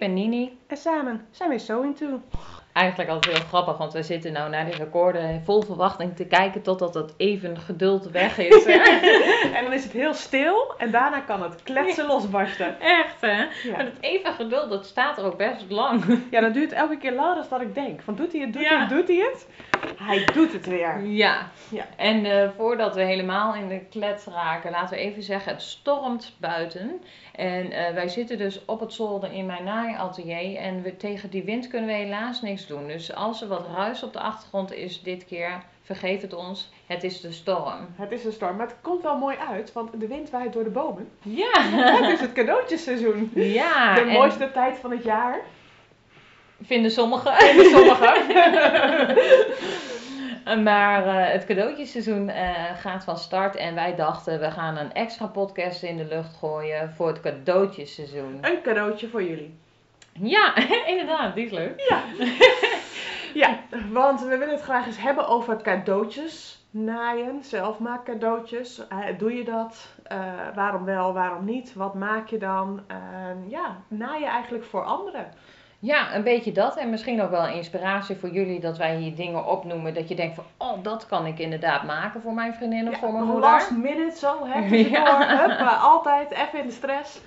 ben Nini. en samen zijn we So Into. Eigenlijk altijd heel grappig, want we zitten nou naar de recorden vol verwachting te kijken totdat het even geduld weg is. en dan is het heel stil en daarna kan het kletsen losbarsten. Echt hè? Ja. Maar het even geduld, dat staat er ook best lang. ja, dat duurt elke keer langer dan dat ik denk. Van doet hij het, doet Ja. hij het, doet hij het? Hij doet het weer. Ja. Ja. En eh, voordat we helemaal in de klets raken, laten we even zeggen, het stormt buiten. En eh, wij zitten dus op het zolder in mijn naaiatelier en we, tegen die wind kunnen we helaas niks doen. Dus als er wat ruis op de achtergrond is dit keer, vergeef het ons, het is de storm. Het is een storm, maar het komt wel mooi uit, want de wind waait door de bomen. Ja, Het is het cadeautjesseizoen. ja. De en mooiste tijd van het jaar. vinden sommigen. Vinden sommigen. Maar eh, het cadeautjesseizoen eh, gaat van start en wij dachten we gaan een extra podcast in de lucht gooien voor het cadeautjesseizoen. Een cadeautje voor jullie. Ja, inderdaad, die is leuk. Ja. ja, want we willen het graag eens hebben over cadeautjes. Naaien, zelfmaak cadeautjes. Eh, doe je dat? Eh, waarom wel, waarom niet? Wat maak je dan? En ja, naaien eigenlijk voor anderen. Ja, een beetje dat en misschien ook wel inspiratie voor jullie dat wij hier dingen opnoemen dat je denkt van oh dat kan ik inderdaad maken voor mijn vriendin of Ja, voor mijn moeder. last minute zo, hè? Ja. hup, maar altijd even in de stress.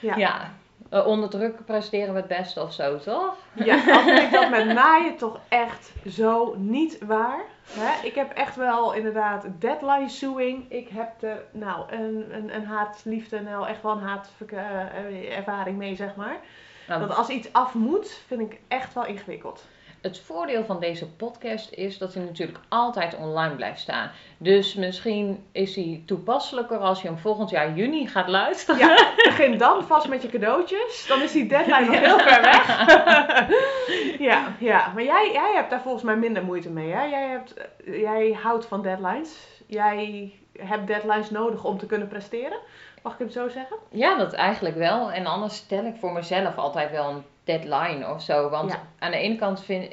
Ja. Ja, eh, onder druk presteren we het beste of zo, toch? Ja, al vind ik dat met naaien toch echt zo niet waar. Hè? Ik heb echt wel inderdaad deadline suing. Ik heb er nou een, een, een haatliefde, nou echt wel een haatervaring mee, zeg maar. Nou, Dat als iets af moet, vind ik echt wel ingewikkeld. Het voordeel van deze podcast is dat hij natuurlijk altijd online blijft staan. Dus misschien is hij toepasselijker als je hem volgend jaar juni gaat luisteren. Ja, begin dan vast met je cadeautjes. Dan is die deadline nog heel ver weg. ja, ja, maar jij, jij hebt daar volgens mij minder moeite mee. Hè? Jij, hebt, jij houdt van deadlines. Jij hebt deadlines nodig om te kunnen presteren. Mag ik het zo zeggen? Ja, dat eigenlijk wel. En anders stel ik voor mezelf altijd wel een deadline of zo. Want Ja. aan de ene kant vind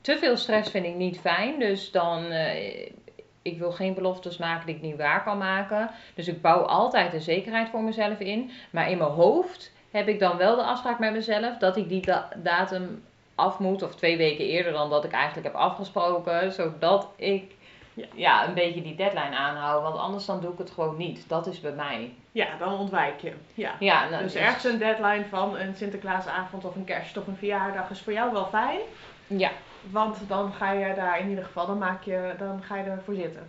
te veel stress vind ik niet fijn. Dus dan, eh, ik wil geen beloftes maken die ik niet waar kan maken. Dus ik bouw altijd een zekerheid voor mezelf in. Maar in mijn hoofd heb ik dan wel de afspraak met mezelf dat ik die da- datum af moet. Of twee weken eerder dan dat ik eigenlijk heb afgesproken. Zodat ik Ja. ja, een beetje die deadline aanhoud. Want anders dan doe ik het gewoon niet. Dat is bij mij. Ja, dan ontwijk je. Ja. Ja, nou, Dus ergens een deadline van een Sinterklaasavond of een kerst of een verjaardag is voor jou wel fijn. Ja. Want dan ga je daar in ieder geval, dan, maak je, dan ga je ervoor zitten.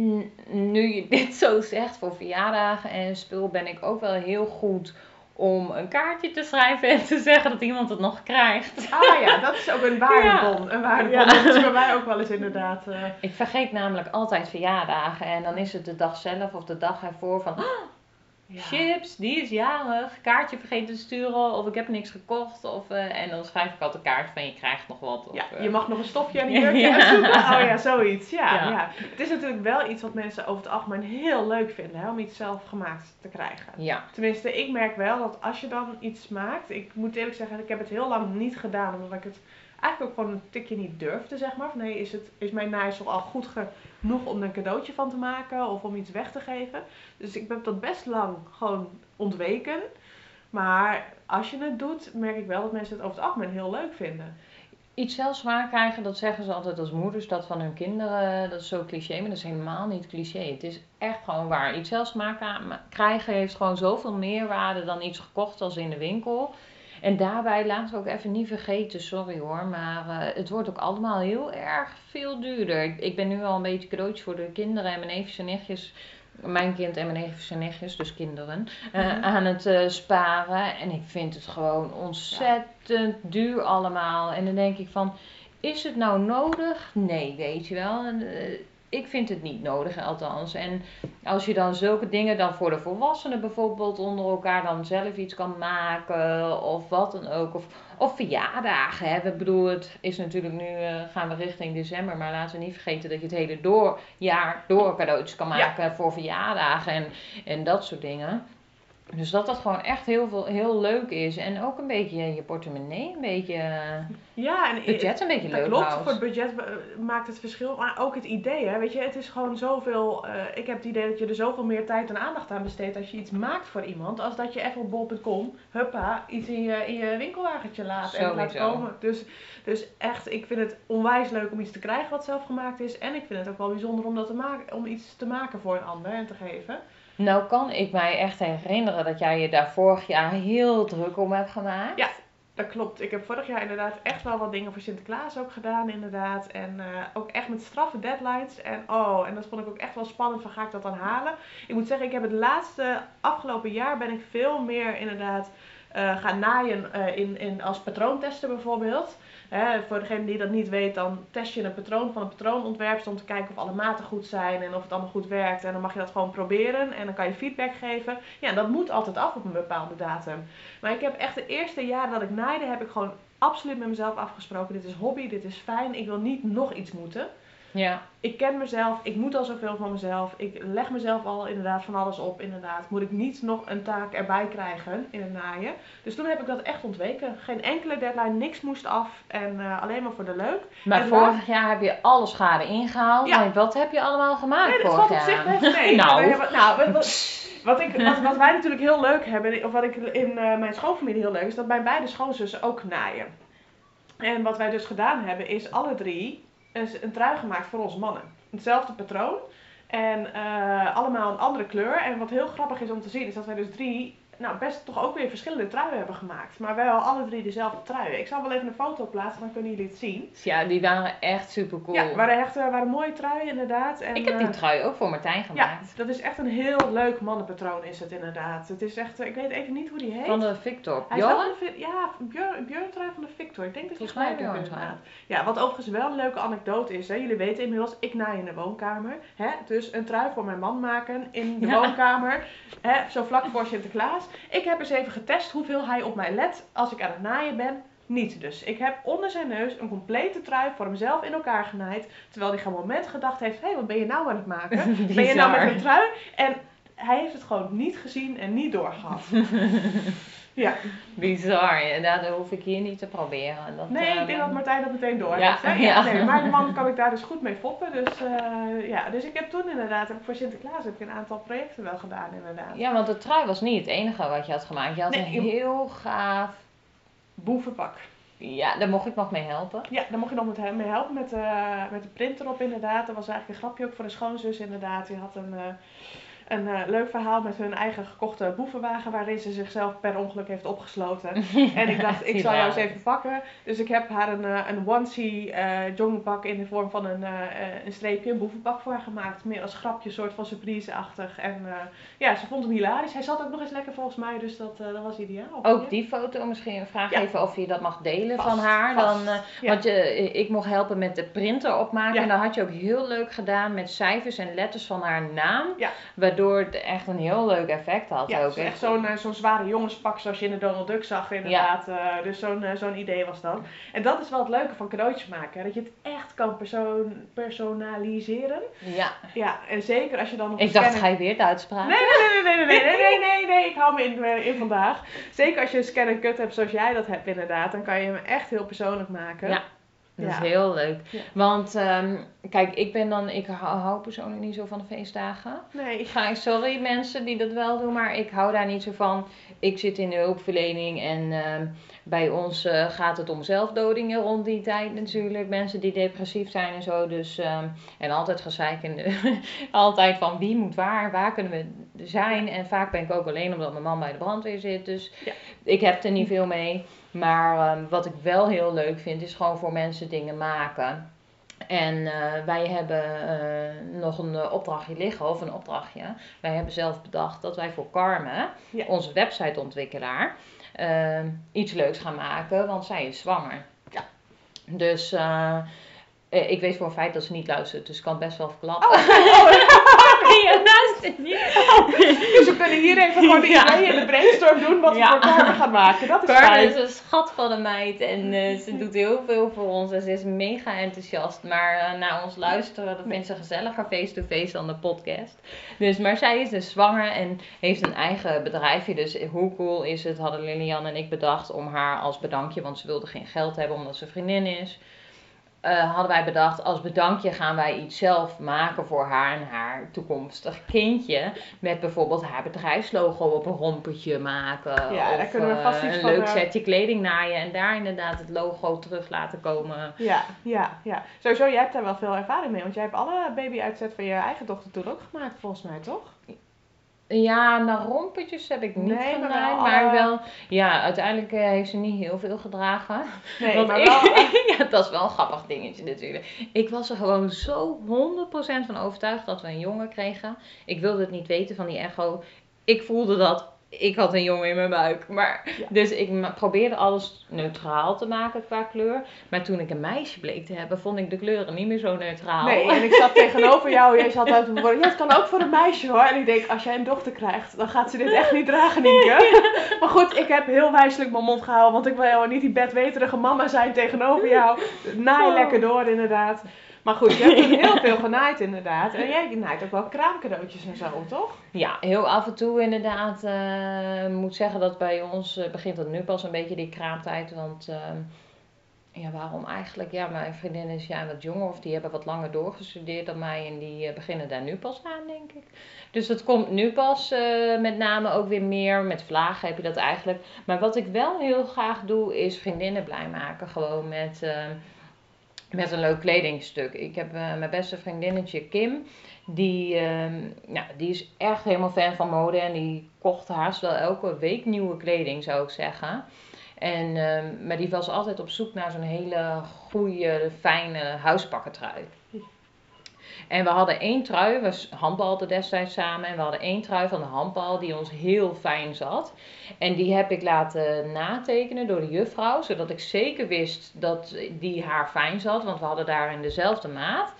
N- Nu je dit zo zegt voor verjaardagen en spul, ben ik ook wel heel goed om een kaartje te schrijven en te zeggen dat iemand het nog krijgt. Ah ja, dat is ook een waardebon. Een waardebon, Ja. dat is bij mij ook wel eens inderdaad. eh, Ik vergeet namelijk altijd verjaardagen en dan is het de dag zelf of de dag ervoor van "Ah, ja. chips, die is jarig, kaartje vergeten te sturen of ik heb niks gekocht. Of, eh, en dan schrijf ik altijd een kaart van je krijgt nog wat. Of, Ja, eh, je mag nog een stofje aan die Ja. jurkje uitzoeken. Oh ja, zoiets. Ja, ja. Ja. Het is natuurlijk wel iets wat mensen over het algemeen heel leuk vinden, hè, om iets zelf gemaakt te krijgen. Ja, Tenminste, ik merk wel dat als je dan iets maakt, ik moet eerlijk zeggen, ik heb het heel lang niet gedaan, omdat ik het eigenlijk ook gewoon een tikje niet durfde, zeg maar. Van, nee, is, het, is mijn naaisel al goed genoeg om een cadeautje van te maken of om iets weg te geven? Dus ik heb dat best lang gewoon ontweken. Maar als je het doet, merk ik wel dat mensen het over het algemeen heel leuk vinden. iets zelfs waar krijgen, dat zeggen ze altijd als moeders dat van hun kinderen. Dat is zo cliché, maar dat is helemaal niet cliché. Het is echt gewoon waar. Iets zelfs maken, krijgen heeft gewoon zoveel meerwaarde dan iets gekocht als in de winkel. En daarbij laten we ook even niet vergeten, sorry hoor, maar eh, het wordt ook allemaal heel erg veel duurder. Ik, ik ben nu al een beetje cadeautje voor de kinderen en mijn neefjes en nichtjes, mijn kind en mijn neefjes en nichtjes, dus kinderen, eh, Mhm. aan het eh, sparen. En ik vind het gewoon ontzettend duur allemaal. En dan denk ik van, is het nou nodig? Nee, weet je wel. En, ik vind het niet nodig, althans. En als je dan zulke dingen dan voor de volwassenen bijvoorbeeld onder elkaar dan zelf iets kan maken of wat dan ook. Of, of verjaardagen. Hè. Ik bedoel, het is natuurlijk nu eh, gaan we richting december, maar laten we niet vergeten dat je het hele door, jaar door cadeautjes kan Ja. maken voor verjaardagen en, en dat soort dingen. Dus dat dat gewoon echt heel, veel, heel leuk is. En ook een beetje je portemonnee, een beetje eh, Ja, en budget een beetje leuk klopt, houdt. voor het budget eh, maakt het verschil. Maar ook het idee, hè. Weet je, het is gewoon zoveel... eh, ik heb het idee dat je er zoveel meer tijd en aandacht aan besteedt als je iets maakt voor iemand. Als dat je even op bol.com, huppa, iets in je, in je winkelwagentje laat en laat komen. Dus, dus echt, ik vind het onwijs leuk om iets te krijgen wat zelf gemaakt is. En ik vind het ook wel bijzonder om, dat te maken, om iets te maken voor een ander en te geven. Nou kan ik mij echt herinneren dat jij je daar vorig jaar heel druk om hebt gemaakt. Ja. Dat klopt. Ik heb vorig jaar inderdaad echt wel wat dingen voor Sinterklaas ook gedaan, inderdaad. En eh, ook echt met straffe deadlines. En oh, en dat vond ik ook echt wel spannend van ga ik dat dan halen. Ik moet zeggen, ik heb het laatste afgelopen jaar ben ik veel meer inderdaad eh, gaan naaien eh, in, in, als patroontesten bijvoorbeeld. Voor degene die dat niet weet, dan test je een patroon van een patroonontwerp om te kijken of alle maten goed zijn en of het allemaal goed werkt. En dan mag je dat gewoon proberen en dan kan je feedback geven. Ja, dat moet altijd af op een bepaalde datum. Maar ik heb echt de eerste jaren dat ik naaide, heb ik gewoon absoluut met mezelf afgesproken. Dit is hobby, dit is fijn, ik wil niet nog iets moeten. Ja. Ik ken mezelf, ik moet al zoveel van mezelf. Ik leg mezelf al inderdaad van alles op, inderdaad. Moet ik niet nog een taak erbij krijgen in het naaien. Dus toen heb ik dat echt ontweken. Geen enkele deadline, niks moest af en eh, alleen maar voor de leuk. Maar En vorig jaar heb je alle schade ingehaald. Ja. Maar wat heb je allemaal gemaakt Nee, dat vorig valt op zich best mee. Nou. Hebben- nou, wat, ik, wat, wat wij natuurlijk heel leuk hebben, of wat ik in eh, mijn schoonfamilie heel leuk is, dat mijn beide schoonzussen ook naaien. En wat wij dus gedaan hebben, is alle drie een, trui gemaakt voor onze mannen. Hetzelfde patroon. En eh, allemaal een andere kleur. En wat heel grappig is om te zien, is dat wij dus drie, nou best toch ook weer verschillende truien hebben gemaakt. Maar wel alle drie dezelfde truien. Ik zal wel even een foto plaatsen, dan kunnen jullie het zien. Ja, die waren echt super cool. Ja, waren echt eh, waren mooie truien inderdaad. En, ik heb die eh, trui ook voor Martijn ja, gemaakt. dat is echt een heel leuk mannenpatroon is het inderdaad. Het is echt, eh, ik weet even niet hoe die heet. Van de Victor. Hij Bjorn? de ja, Björn, Björn trui van de Victor. Ik denk dat je Volgens mij Björn inderdaad. Ja, wat overigens wel een leuke anekdote is. Hè. Jullie weten inmiddels, ik naai in de woonkamer. Hè. Dus een trui voor mijn man maken in de Ja. woonkamer. Hè. Zo vlak voor Sinterklaas. Ik heb eens even getest hoeveel hij op mij let als ik aan het naaien ben. Niet dus. Ik heb onder zijn neus een complete trui voor hemzelf in elkaar genaaid. Terwijl hij geen moment gedacht heeft, hé, wat ben je nou aan het maken? Ben je nou met een trui? En hij heeft het gewoon niet gezien en niet doorgehad. ja. Bizar. Ja, dat hoef ik hier niet te proberen. Dat, Nee, eh, ik denk dat Martijn dat meteen door Ja, heeft. ja. Nee, mijn man kan ik daar dus goed mee foppen. Dus, eh, ja. dus ik heb toen inderdaad, heb voor Sinterklaas heb ik een aantal projecten wel gedaan inderdaad. Ja, want de trui was niet het enige wat je had gemaakt. Je had Nee, een heel gaaf... Boevenpak. Ja, daar mocht ik nog mee helpen. Ja, daar mocht je nog met hem mee helpen met, eh, met de printer op inderdaad. Dat was eigenlijk een grapje ook voor de schoonzus inderdaad. Die had een, eh, een eh, leuk verhaal met hun eigen gekochte boevenwagen waarin ze zichzelf per ongeluk heeft opgesloten. En ik dacht, ik zal jou eens even pakken. Dus ik heb haar een, eh, een onesie joggingpak in de vorm van een, een streepje, een boevenpak voor haar gemaakt. Meer als grapje, soort van surprise-achtig. En ja, ze vond hem hilarisch. Hij zat ook nog eens lekker volgens mij, dus dat, dat was ideaal. Ook die foto misschien. Vraag Ja. even of je dat mag delen Vast, van haar. vast. Dan, Ja. Want je, ik mocht helpen met de printer opmaken. En dat had je ook heel leuk gedaan met cijfers en letters van haar naam. Ja. Waardoor het echt een heel leuk effect had. Ja, ook. het is echt zo'n eh, zo'n zware jongenspak zoals je in de Donald Duck zag inderdaad. Eh, dus zo'n eh, zo'n idee was dat. En dat is wel het leuke van cadeautjes maken. hè, Dat je het echt kan persoon, personaliseren. Ja. Ja, en zeker als je dan nog Ik dacht, scanner- ga je weer het uitspraken? Nee, nee, nee, nee, nee, nee, nee, nee, nee, nee, ik hou me in, in vandaag. Zeker als je een scan en cut hebt zoals jij dat hebt inderdaad, dan kan je hem echt heel persoonlijk maken. Ja. Dat is heel leuk. Ja. Want ehm, kijk, ik ben dan, ik hou, hou persoonlijk niet zo van de feestdagen. Nee. Ga, sorry mensen die dat wel doen, maar ik hou daar niet zo van. Ik zit in de hulpverlening en ehm, bij ons eh, gaat het om zelfdodingen rond die tijd natuurlijk. Mensen die depressief zijn en zo. Dus, ehm, en altijd gezeik de- altijd van wie moet waar, waar kunnen we zijn. En vaak ben ik ook alleen omdat mijn man bij de brandweer zit. Dus Ja. ik heb er niet veel mee. Maar ehm, wat ik wel heel leuk vind, is gewoon voor mensen dingen maken. En eh, wij hebben eh, nog een eh, opdrachtje liggen, of een opdrachtje. Wij hebben zelf bedacht dat wij voor Carmen, Ja. onze websiteontwikkelaar, eh, iets leuks gaan maken, want zij is zwanger. Ja. Dus ik weet voor een feit dat ze niet luistert, dus ik kan best wel verklappen. Oh, oh, je luistert niet. Dus we kunnen hier even gewoon Ja. in de brainstorm doen wat Ja. we voor elkaar gaan maken. Dat is fijn. is een schat van een meid en eh, ze doet heel veel voor ons en ze is mega enthousiast. Maar eh, naar ons luisteren, dat vindt ze gezelliger face-to-face dan de podcast. Dus, maar zij is dus zwanger en heeft een eigen bedrijfje. Dus hoe cool is het, hadden Lilian en ik bedacht om haar als bedankje, want ze wilde geen geld hebben omdat ze vriendin is. Eh, hadden wij bedacht, als bedankje gaan wij iets zelf maken voor haar en haar toekomstig kindje. Met bijvoorbeeld haar bedrijfslogo op een rompertje maken. Ja, daar of kunnen we vast eh, iets een van, leuk eh, setje kleding naaien en daar inderdaad het logo terug laten komen. Ja, ja, ja. Sowieso, jij hebt daar wel veel ervaring mee. Want jij hebt alle baby-uitzet van je eigen dochter toen ook gemaakt, volgens mij, toch? Ja, nou rompertjes heb ik niet Nee, maar wel, maar wel, ja, uiteindelijk eh, heeft ze niet heel veel gedragen. Nee, Want maar ik- wel... ja, dat is wel een grappig dingetje natuurlijk. Ik was er gewoon zo 100% van overtuigd dat we een jongen kregen. Ik wilde het niet weten van die echo. Ik voelde dat. Ik had een jongen in mijn buik. Maar, Ja. Dus ik probeerde alles neutraal te maken qua kleur. Maar toen ik een meisje bleek te hebben, vond ik de kleuren niet meer zo neutraal. Nee, en ik zat tegenover jou. Jij zat uit worden. Ja, het kan ook voor een meisje hoor. En ik denk, als jij een dochter krijgt, dan gaat ze dit echt niet dragen, Nienke. Maar goed, ik heb heel wijselijk mijn mond gehouden. Want ik wil jou niet die bedweterige mama zijn tegenover jou. Naai Oh. lekker door, inderdaad. Maar goed, je hebt toen heel veel genaaid, inderdaad. En jij naait ook wel kraamcadeautjes en zo, toch? Ja, heel af en toe inderdaad. eh, Ik moet zeggen dat bij ons eh, begint dat nu pas een beetje die kraamtijd. Want ehm, ja, waarom eigenlijk? Ja, mijn vriendinnen zijn wat jonger of die hebben wat langer doorgestudeerd dan mij. En die eh, beginnen daar nu pas aan, denk ik. Dus dat komt nu pas met name ook weer meer. Met vlagen heb je dat eigenlijk. Maar wat ik wel heel graag doe, is vriendinnen blij maken. Gewoon met, ehm, met een leuk kledingstuk. Ik heb eh, mijn beste vriendinnetje Kim. Die, ehm, nou, die is echt helemaal fan van mode en die kocht haast wel elke week nieuwe kleding, zou ik zeggen. En, ehm, maar die was altijd op zoek naar zo'n hele goede, fijne huispakkentrui. En we hadden één trui, we handbalden destijds samen. En we hadden één trui van de handbal die ons heel fijn zat. En die heb ik laten natekenen door de juffrouw. Zodat ik zeker wist dat die haar fijn zat. Want we hadden daar in dezelfde maat.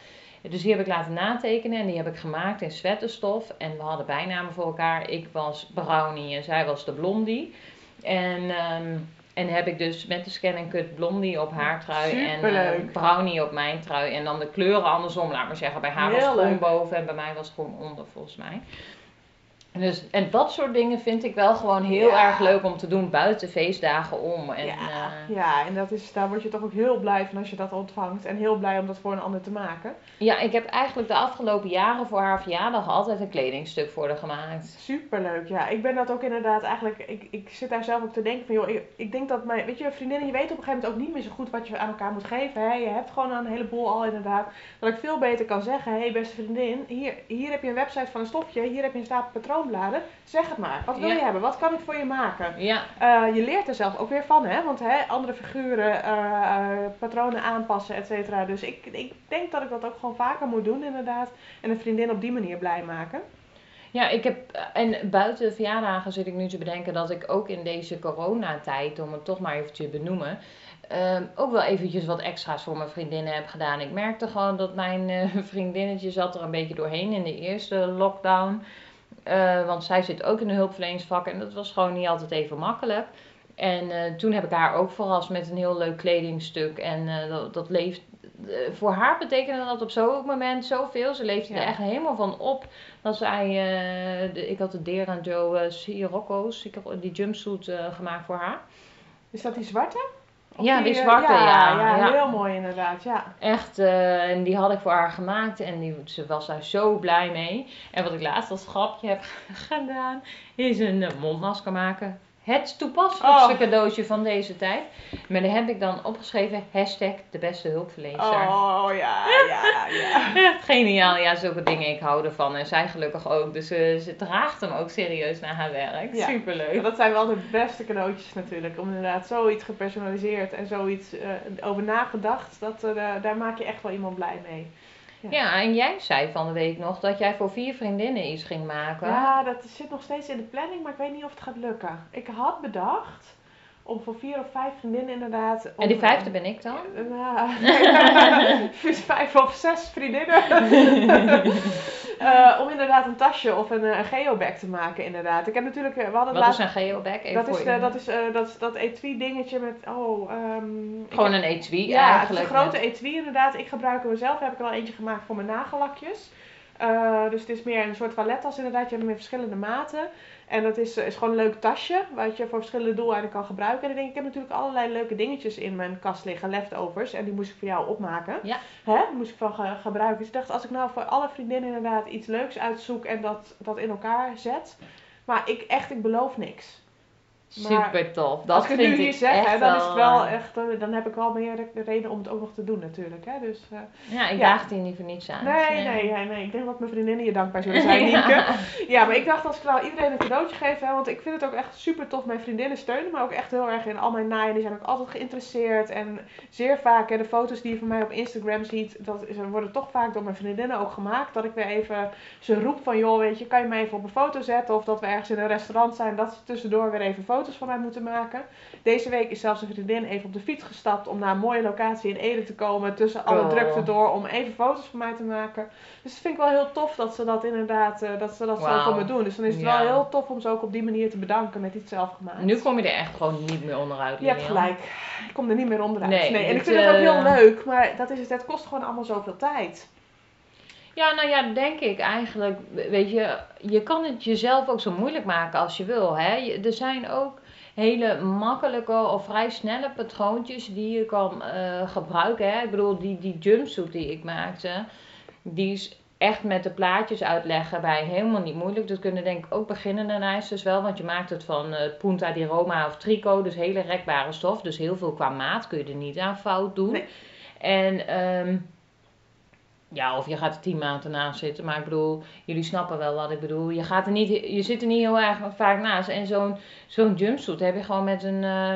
Dus die heb ik laten natekenen en die heb ik gemaakt in sweaterstof. En we hadden bijnamen voor elkaar. Ik was Brownie en zij was de Blondie. En, ehm, en heb ik dus met de scan en cut Blondie op haar trui en eh, Brownie op mijn trui. En dan de kleuren andersom, laat maar zeggen. Bij haar was Heel het groen leuk. boven en bij mij was het groen onder volgens mij. Dus, en dat soort dingen vind ik wel gewoon heel Ja. erg leuk om te doen buiten feestdagen om. En, ja, eh, ja, en dat is, daar word je toch ook heel blij van als je dat ontvangt. En heel blij om dat voor een ander te maken. Ja, ik heb eigenlijk de afgelopen jaren voor haar verjaardag altijd een kledingstuk voor haar gemaakt. Superleuk, ja. Ik ben dat ook inderdaad eigenlijk. Ik, ik zit daar zelf ook te denken van, joh, ik, ik denk dat mijn. Weet je, vriendinnen, je weet op een gegeven moment ook niet meer zo goed wat je aan elkaar moet geven. Hè? Je hebt gewoon een heleboel al inderdaad. Dat ik veel beter kan zeggen: hé, hey, beste vriendin, hier, hier heb je een website van een stofje. Hier heb je een stapel Zeg het maar. Wat wil Ja. je hebben? Wat kan ik voor je maken? Ja, Eh, je leert er zelf ook weer van, hè? Want hè, andere figuren, eh, eh, patronen aanpassen, et cetera. Dus ik, ik denk dat ik dat ook gewoon vaker moet doen, inderdaad. En een vriendin op die manier blij maken. Ja, ik heb, en buiten verjaardagen zit ik nu te bedenken dat ik ook in deze coronatijd, om het toch maar even te benoemen, ehm, ook wel eventjes wat extra's voor mijn vriendinnen heb gedaan. Ik merkte gewoon dat mijn vriendinnetje zat er een beetje doorheen in de eerste lockdown. Eh, want zij zit ook in een hulpverleningsvak en dat was gewoon niet altijd even makkelijk. En eh, toen heb ik haar ook verrast met een heel leuk kledingstuk. En eh, dat, dat leeft, voor haar betekende dat op zo'n moment zoveel. Ze leefde Ja. er echt helemaal van op. Dat zij, de, ik had de Dera Joe Sirocco's, ik heb die jumpsuit gemaakt voor haar. Is dat die zwarte? Ja, die eh, zwarte, ja, ja. ja. heel mooi inderdaad, ja. Echt, eh, en die had ik voor haar gemaakt en die, ze was daar zo blij mee. En wat ik laatst als grapje heb gedaan, is een eh, mondmasker maken. Het toepasselijkste Oh. cadeautje van deze tijd. Maar daar heb ik dan opgeschreven, hashtag de beste hulpverlener. Oh ja, ja, ja. Echt geniaal, ja, zulke dingen, ik hou ervan. En zij gelukkig ook, dus eh, ze draagt hem ook serieus naar haar werk. Ja. Superleuk. Dat zijn wel de beste cadeautjes natuurlijk. Om inderdaad zoiets gepersonaliseerd en zoiets eh, over nagedacht. Dat, eh, daar maak je echt wel iemand blij mee. Ja, en jij zei van de week nog dat jij voor vier vriendinnen iets ging maken. Ja, dat zit nog steeds in de planning, maar ik weet niet of het gaat lukken. Ik had bedacht om voor vier of vijf vriendinnen inderdaad... om- En die vijfde ben ik dan? Ja, vijf of zes vriendinnen. Eh, om inderdaad een tasje of een, eh, een geobag te maken, inderdaad. Ik heb natuurlijk, eh, we hadden Wat laatst... is een geobag? Even Dat is, eh, dat is eh, dat, dat etui dingetje met, oh, ehm, Gewoon heb- een etui Ja, eigenlijk. een grote etui inderdaad. Ik gebruik hem zelf, heb ik er al eentje gemaakt voor mijn nagellakjes. Eh, dus het is meer een soort toilettas inderdaad. Je hebt hem in verschillende maten. En dat is, eh, is gewoon een leuk tasje, wat je voor verschillende doeleinden kan gebruiken. En ik denk, ik heb natuurlijk allerlei leuke dingetjes in mijn kast liggen, leftovers. En die moest ik voor jou opmaken. Ja. Hè? Die moest ik van ge- gebruiken. Dus ik dacht, als ik nou voor alle vriendinnen inderdaad iets leuks uitzoek en dat, dat in elkaar zet. Maar ik echt, ik beloof niks. Maar Super tof. Dat als ik het vind nu hier ik zeg, hè, dan is het wel echt, eh, dan heb ik wel meer de reden om het ook nog te doen natuurlijk. Hè? Dus, eh, Ja, ik Ja. daag hier niet voor niets aan. nee, Ja. nee, nee, nee, ik denk dat mijn vriendinnen je dankbaar zullen zijn, Nienke. Ja. Ja, maar ik dacht als ik nou iedereen een cadeautje geef, hè, want ik vind het ook echt super tof. Mijn vriendinnen steunen me ook echt heel erg in al mijn naaien. Die zijn ook altijd geïnteresseerd. En zeer vaak, hè, de foto's die je van mij op Instagram ziet, dat is, worden toch vaak door mijn vriendinnen ook gemaakt. Dat ik weer even ze roep van, joh, weet je, kan je me even op een foto zetten? Of dat we ergens in een restaurant zijn, dat ze tussendoor weer even foto's van mij moeten maken. Deze week is zelfs een vriendin even op de fiets gestapt om naar een mooie locatie in Ede te komen. Tussen alle Cool. drukte door om even foto's van mij te maken. Dus dat vind ik wel heel tof dat ze dat inderdaad, eh, dat ze dat zo Wauw. voor me doen. Dus dan is het Ja. wel heel tof om ze ook op die manier te bedanken met iets zelf gemaakt. Nu kom je er echt gewoon niet meer onderuit. je hebt gelijk. Ik kom er niet meer onderuit. Nee, Nee, en ik vind het ook heel eh, leuk, maar dat is het. Het kost gewoon allemaal zoveel tijd. Ja, nou ja, denk ik eigenlijk. Weet je, je kan het jezelf ook zo moeilijk maken als je wil. Hè? Je- Er zijn ook hele makkelijke of vrij snelle patroontjes die je kan eh, gebruiken. Hè? Ik bedoel, die, die jumpsuit die ik maakte, die is echt met de plaatjes uitleggen bij helemaal niet moeilijk. Dat kunnen denk ik ook beginnende naaisters wel, want je maakt het van eh, punta di Roma of tricot, dus hele rekbare stof. Dus heel veel qua maat kun je er niet aan fout doen. Nee. En ehm, ja, of je gaat er tien maanden naast zitten, maar ik bedoel, jullie snappen wel wat ik bedoel. Je, gaat er niet, je zit er niet heel erg vaak naast. En zo'n zo'n jumpsuit heb je gewoon met een, eh,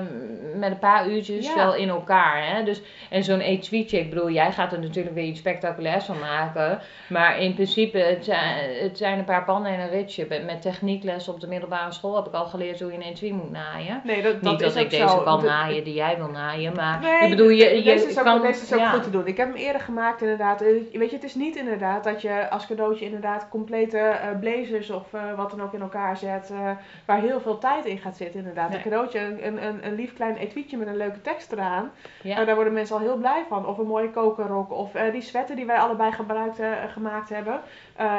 met een paar uurtjes Ja. wel in elkaar. Hè? Dus, en zo'n etuietje, ik bedoel, jij gaat er natuurlijk weer iets spectaculairs van maken. Maar in principe, het zijn, het zijn een paar pannen en een ritje. Met- Met techniekles op de middelbare school heb ik al geleerd hoe je een etui moet naaien. Nee, dat, dat niet dat ik deze kan naaien die jij wil naaien, maar Nee, ik bedoel, je, je deze is ook, kan... deze is ook ja. goed te doen. Ik heb hem eerder gemaakt inderdaad. Eh, Weet je, het is niet inderdaad dat je als cadeautje inderdaad complete eh, blazers of eh, wat dan ook in elkaar zet. eh, waar heel veel tijd in gaat zitten inderdaad. Nee. Een cadeautje, een, een, een lief klein etuietje met een leuke tekst eraan. Ja. Daar worden mensen al heel blij van. Of een mooie kokerrok. Of die sweater die wij allebei gebruikt, gemaakt hebben.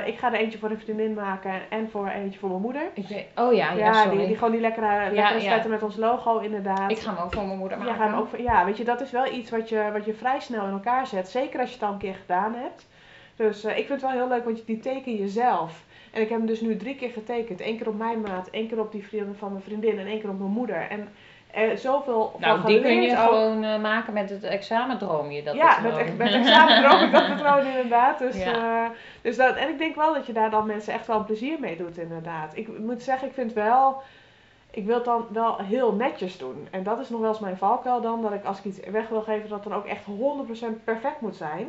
Ik ga er eentje voor een vriendin maken en voor eentje voor mijn moeder. Ik weet, oh ja, ja, Ja, sorry. die, die gewoon die lekkere, lekkere ja. sweater met ons logo inderdaad. Ik ga hem ook voor mijn moeder Ja, maken. ga hem ook, voor- ja, weet je, dat is wel iets wat je, wat je vrij snel in elkaar zet. Zeker als je het al een keer gedaan hebt. Dus eh, ik vind het wel heel leuk, want je- die teken je zelf. En ik heb hem dus nu drie keer getekend. Eén keer op mijn maat, één keer op die vriendin van mijn vriendin en één keer op mijn moeder. En eh, zoveel Nou, van die kun je ook. gewoon eh, maken met het examendroomje. Dat ja, met, ex- met examen droom ik dat patroon inderdaad. Dus, Ja. eh, dus dat, en ik denk wel dat je daar dan mensen echt wel plezier mee doet inderdaad. Ik moet zeggen, ik vind wel... Ik wil het dan wel heel netjes doen. En dat is nog wel eens mijn valkuil dan. Dat ik als ik iets weg wil geven, dat het dan ook echt 100% perfect moet zijn.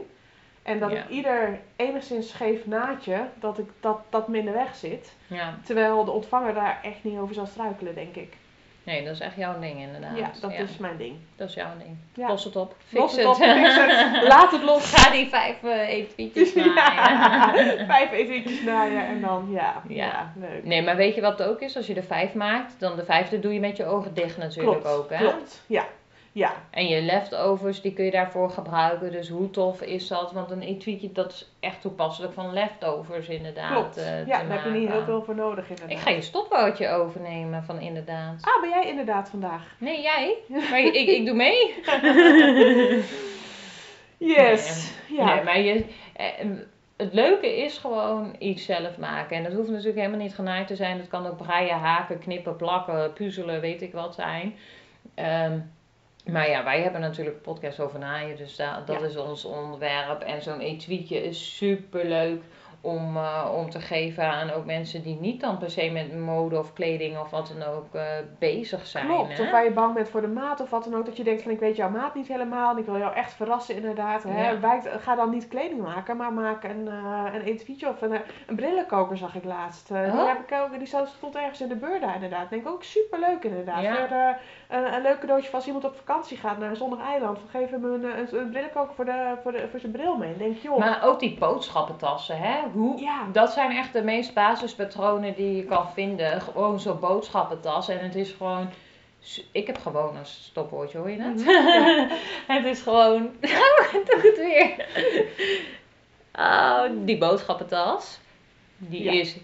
En dat ik ieder enigszins scheef naadje, dat ik dat, dat minder weg zit. Ja, Terwijl de ontvanger daar echt niet over zal struikelen, denk ik. nee, dat is echt jouw ding inderdaad. ja, dat is mijn ding. Dat is jouw ding. Ja. Los het op. Fix Los het op, fix het. Laat het los. Ga die vijf uh, etuietjes naaien. Ja, vijf etentjes naaien en dan, ja, ja. Ja. leuk. Nee, maar weet je wat het ook is? Als je er vijf maakt, dan de vijfde doe je met je ogen dicht natuurlijk klopt, ook. Hè? klopt. Ja, ja. En je leftovers, die kun je daarvoor gebruiken. Dus hoe tof is dat? Want een etuietje, dat is echt toepasselijk van leftovers inderdaad Klopt. eh, ja, daar heb je niet heel maken. veel voor nodig inderdaad. Ik ga je stopwoordje overnemen van inderdaad. Ah, ben jij inderdaad vandaag? Nee, jij? Maar ik, ik doe mee. Yes. Ja. Nee, maar je, eh, het leuke is gewoon iets zelf maken. En dat hoeft natuurlijk helemaal niet genaaid te zijn. Dat kan ook breien, haken, knippen, plakken, puzzelen, weet ik wat zijn. Ehm, maar ja, wij hebben natuurlijk een podcast over naaien, dus da- dat Ja. is ons onderwerp. En zo'n etuietje is super leuk om, eh, om te geven aan ook mensen die niet dan per se met mode of kleding of wat dan ook eh, bezig zijn. Klopt, hè? of waar je bang bent voor de maat of wat dan ook. Dat je denkt van ik weet jouw maat niet helemaal en ik wil jou echt verrassen inderdaad. Hè? Ja. Wijk- ga dan niet kleding maken, maar maak een, eh een etuietje of een, een brillenkoker zag ik laatst. Die, Oh. heb ik ook, die stond ergens in de beurda inderdaad. Denk ik ook super leuk inderdaad. Ja. Voor, een, een leuk cadeautje voor als iemand op vakantie gaat naar een zonnig eiland. Geef hem een, een, een brillenkoker voor, de, voor, de, voor zijn bril mee. Denk je joh. Maar ook die boodschappentassen, hè? hoe, Ja. dat zijn echt de meest basispatronen die je kan vinden. Gewoon zo'n boodschappentas. En het is gewoon. Ik heb gewoon een stopwoordje, hoor je het? Het is gewoon. Doe het weer. Oh, die boodschappentas. Die Ja. is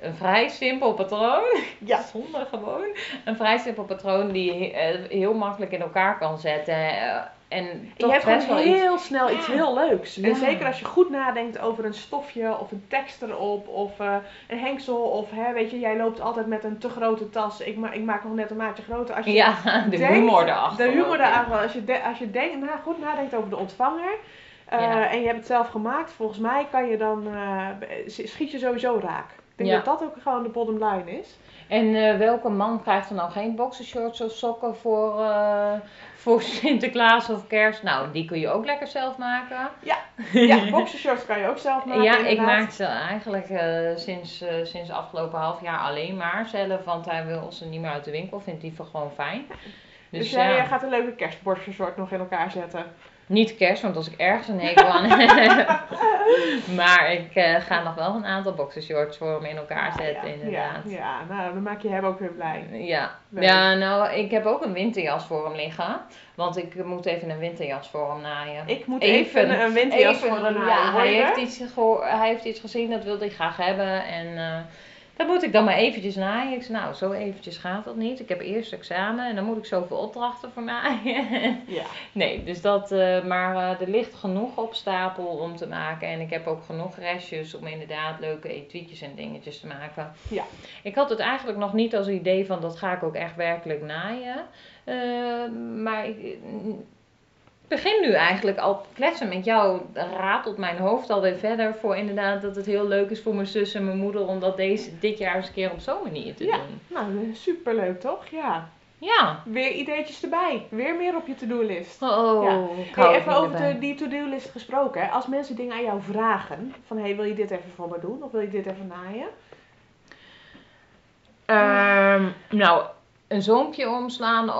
een vrij simpel patroon. Ja. Zonder gewoon. Een vrij simpel patroon die je eh, heel makkelijk in elkaar kan zetten. eh, En je toch hebt gewoon iets. heel snel iets Ja. heel leuks. En zeker als je goed nadenkt over een stofje of een tekst erop of eh, een hengsel of hè, weet je, jij loopt altijd met een te grote tas. Ik, ma ik maak nog net een maatje groter. Als je Ja, de denkt- humor erachter. De humor erachter. Als je, de, als je denkt, nou, goed nadenkt over de ontvanger. En je hebt het zelf gemaakt. Volgens mij kan je dan, schiet je sowieso raak. Ik denk Ja. dat dat ook gewoon de bottom line is. En eh, welke man krijgt er nou geen boxershorts of sokken voor, eh, voor Sinterklaas of kerst? Nou, die kun je ook lekker zelf maken. Ja, boxershorts kan je ook zelf maken. ja, ik maak ze eigenlijk eh, sinds, sinds afgelopen half jaar alleen maar zelf. Want hij wil ze niet meer uit de winkel, vindt die gewoon fijn. Dus, Dus, jij ja, gaat een leuke kerstboxershort nog in elkaar zetten. Niet kerst, want als ik ergens een hekel aan heb. maar ik eh, ga nog wel een aantal boxershorts voor hem in elkaar zetten, ja, inderdaad. Ja, ja, nou dan maak je hem ook weer blij. Ja. Leuk. ja, nou, ik heb ook een winterjas voor hem liggen. Want ik moet even een winterjas voor hem naaien. Ik moet even, Even- een winterjas Even, voor ja, naaien, hoor hij heeft, iets hij heeft iets gezien, dat wilde hij graag hebben. En eh, dat moet ik dan maar eventjes naaien. Ik zei, nou, zo eventjes gaat dat niet. Ik heb eerst examen en dan moet ik zoveel opdrachten voor naaien. Ja. nee, dus dat, eh, maar eh, er ligt genoeg op stapel om te maken. En ik heb ook genoeg restjes om inderdaad leuke etuietjes en dingetjes te maken. Ja. Ik had het eigenlijk nog niet als idee van, dat ga ik ook echt werkelijk naaien. Eh, maar ik, begin nu eigenlijk al kletsen met jou. Ratelt mijn hoofd alweer verder voor inderdaad dat het heel leuk is voor mijn zus en mijn moeder om dat deze, dit jaar eens een keer op zo'n manier te Ja. doen. Nou, superleuk toch? Ja. Ja. Weer ideetjes erbij. Weer meer op je to-do-list. Oh, Ja. Hey, even over de, die to-do-list gesproken. Hè. Als mensen dingen aan jou vragen, van hey, wil je dit even voor me doen? Of wil je dit even naaien? Ehm, nou, een zoompje omslaan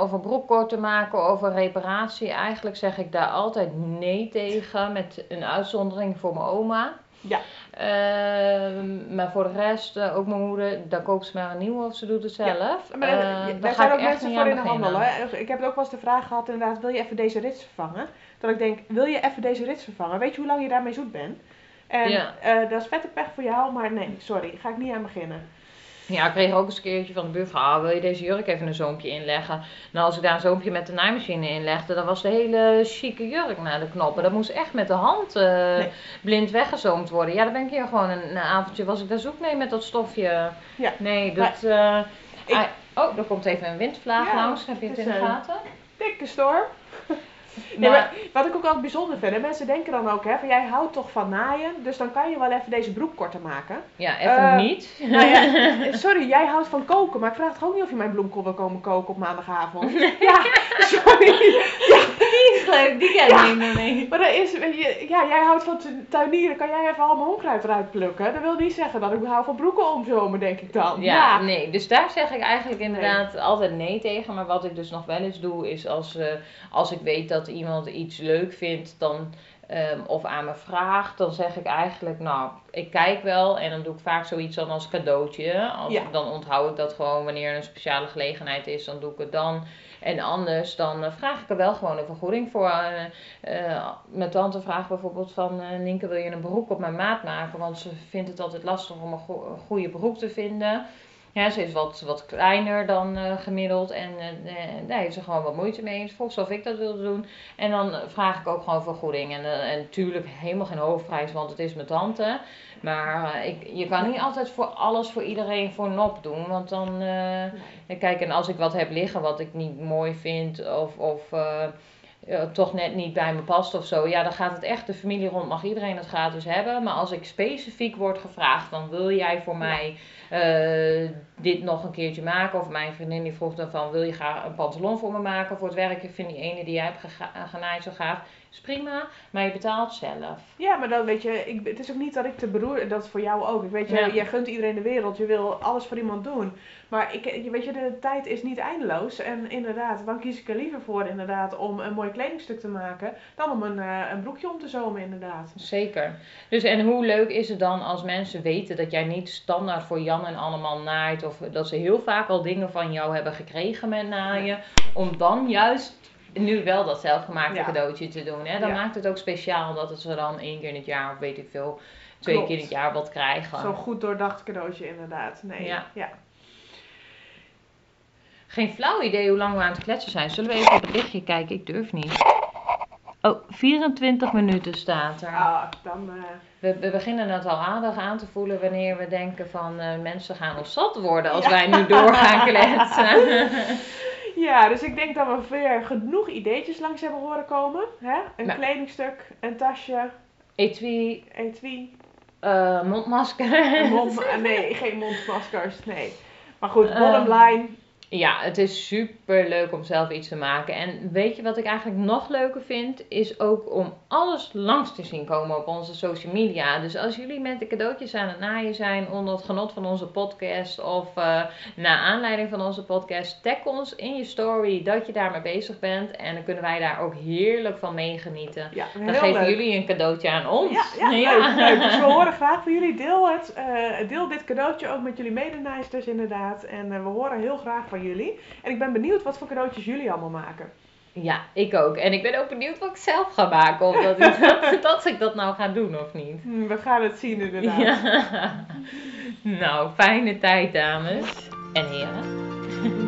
kort te maken of een reparatie. Eigenlijk zeg ik daar altijd nee tegen. Met een uitzondering voor mijn oma. Ja. Ehm, maar voor de rest, eh, ook mijn moeder, dan koopt ze maar een nieuwe of ze doet het zelf. Maar Eh, daar- zijn ook echt mensen voor in de handel. Hè? Ik heb ook wel eens de vraag gehad, inderdaad, wil je even deze rits vervangen? Dat ik denk, wil je even deze rits vervangen? Weet je hoe lang je daarmee zoet bent? En Ja. eh, dat is vette pech voor jou, maar nee, sorry, ga ik niet aan beginnen. Ja, ik kreeg ook eens een keertje van de buurvrouw, ah, wil je deze jurk even een zoompje inleggen? Nou, als ik daar een zoompje met de naaimachine inlegde, dan was de hele chique jurk naar de knoppen. Dat moest echt met de hand eh, Nee. blind weggezoomd worden. Ja, dan ben ik hier gewoon een, een avondje, was ik daar zoek mee met dat stofje. Ja. Nee, dat... eh, Ik- ah, oh, er komt even een windvlaag Ja, langs, heb je het het in de gaten? Dikke storm. Nee, Maar- wat ik ook altijd bijzonder vind, hè, mensen denken dan ook, hè, van jij houdt toch van naaien, dus dan kan je wel even deze broek korter maken. ja, even Eh, niet. Nou ja, sorry, jij houdt van koken, maar ik vraag toch ook niet of je mijn bloemkool wil komen koken op maandagavond. Ja, sorry. Die is leuk, die ken ik Ja. niet meer mee. Maar dat is, ja, jij houdt van tu- tuinieren, kan jij even allemaal onkruid eruit plukken? Dat wil niet zeggen dat ik hou van broeken omzomen, denk ik dan. Ja, nee, dus daar zeg ik eigenlijk inderdaad altijd nee tegen. Maar wat ik dus nog wel eens doe, is als, eh, als ik weet dat iemand iets leuk vindt, dan, ehm, of aan me vraagt, dan zeg ik eigenlijk, nou, ik kijk wel. En dan doe ik vaak zoiets dan als cadeautje. Als, Ja. Dan onthoud ik dat gewoon wanneer er een speciale gelegenheid is, dan doe ik het dan. En anders, dan eh, vraag ik er wel gewoon een vergoeding voor. Eh, eh, mijn tante vraagt bijvoorbeeld van, Nienke, wil je een broek op mijn maat maken? Want ze vindt het altijd lastig om een, go- een goede broek te vinden. Ja, ze is wat, wat kleiner dan eh, gemiddeld en eh, eh, daar heeft ze gewoon wat moeite mee. Ze of ik dat wilde doen. En dan vraag ik ook gewoon vergoeding. En, en natuurlijk helemaal geen hoofdprijs, want het is mijn tante. Maar ik, je kan niet altijd voor alles voor iedereen voor nop doen. Want dan, kijk, en als ik wat heb liggen wat ik niet mooi vind of, of toch net niet bij me past of zo, ja, dan gaat het echt de familie rond, mag iedereen het gratis hebben. Maar als ik specifiek word gevraagd, dan wil jij voor mij dit nog een keertje maken? Of mijn vriendin die vroeg dan van, wil je graag een pantalon voor me maken voor het werk? Ik vind die ene die jij hebt genaaid zo gaaf. is prima, maar je betaalt zelf. Ja, maar dan weet je, ik, het is ook niet dat ik te beroer, dat is voor jou ook. Ik weet je, Ja. jij gunt iedereen de wereld, je wil alles voor iemand doen. Maar ik, je weet je, de tijd is niet eindeloos. En inderdaad, dan kies ik er liever voor inderdaad om een mooi kledingstuk te maken, dan om een, eh, een broekje om te zomen inderdaad. Zeker. Dus en hoe leuk is het dan als mensen weten dat jij niet standaard voor Jan en allemaal naait, of dat ze heel vaak al dingen van jou hebben gekregen met naaien, om dan juist nu wel dat zelfgemaakte Ja. cadeautje te doen. Hè? Dan Ja. maakt het ook speciaal dat het ze dan één keer in het jaar, of weet ik veel, twee Klopt. keer in het jaar wat krijgen. Zo'n goed doordacht cadeautje inderdaad. Nee. Ja. ja. Geen flauw idee hoe lang we aan het kletsen zijn. Zullen we even op het lichtje kijken? Ik durf niet. Oh, 24 minuten staat er. Ah, dan... eh, We, we beginnen het al aardig aan te voelen wanneer we denken van eh, mensen gaan ons zat worden als Ja. wij nu door gaan kletsen. Ja, dus ik denk dat we weer genoeg ideetjes langs hebben horen komen. Hè? Een Nou. kledingstuk, een tasje, Etui, etui, eh, mondmasker. mond... nee, geen mondmaskers, nee. Maar goed, bottom line. Ja, het is super leuk om zelf iets te maken. En weet je wat ik eigenlijk nog leuker vind? Is ook om alles langs te zien komen op onze social media. Dus als jullie met de cadeautjes aan het naaien zijn onder het genot van onze podcast of eh naar aanleiding van onze podcast, tag ons in je story dat je daarmee bezig bent. En dan kunnen wij daar ook heerlijk van meegenieten. Ja, Dan geven leuk. jullie een cadeautje aan ons. Ja, ja, Leuk, leuk. Dus we horen graag van jullie. Deel, het, eh, deel dit cadeautje ook met jullie medenaaisters inderdaad. En eh, we horen heel graag van jullie. En ik ben benieuwd wat voor cadeautjes jullie allemaal maken. Ja, ik ook. En ik ben ook benieuwd wat ik zelf ga maken. Of dat ik dat, dat ik dat nou ga doen of niet. Hm, we gaan het zien inderdaad. Ja. Nou, fijne tijd, dames en heren.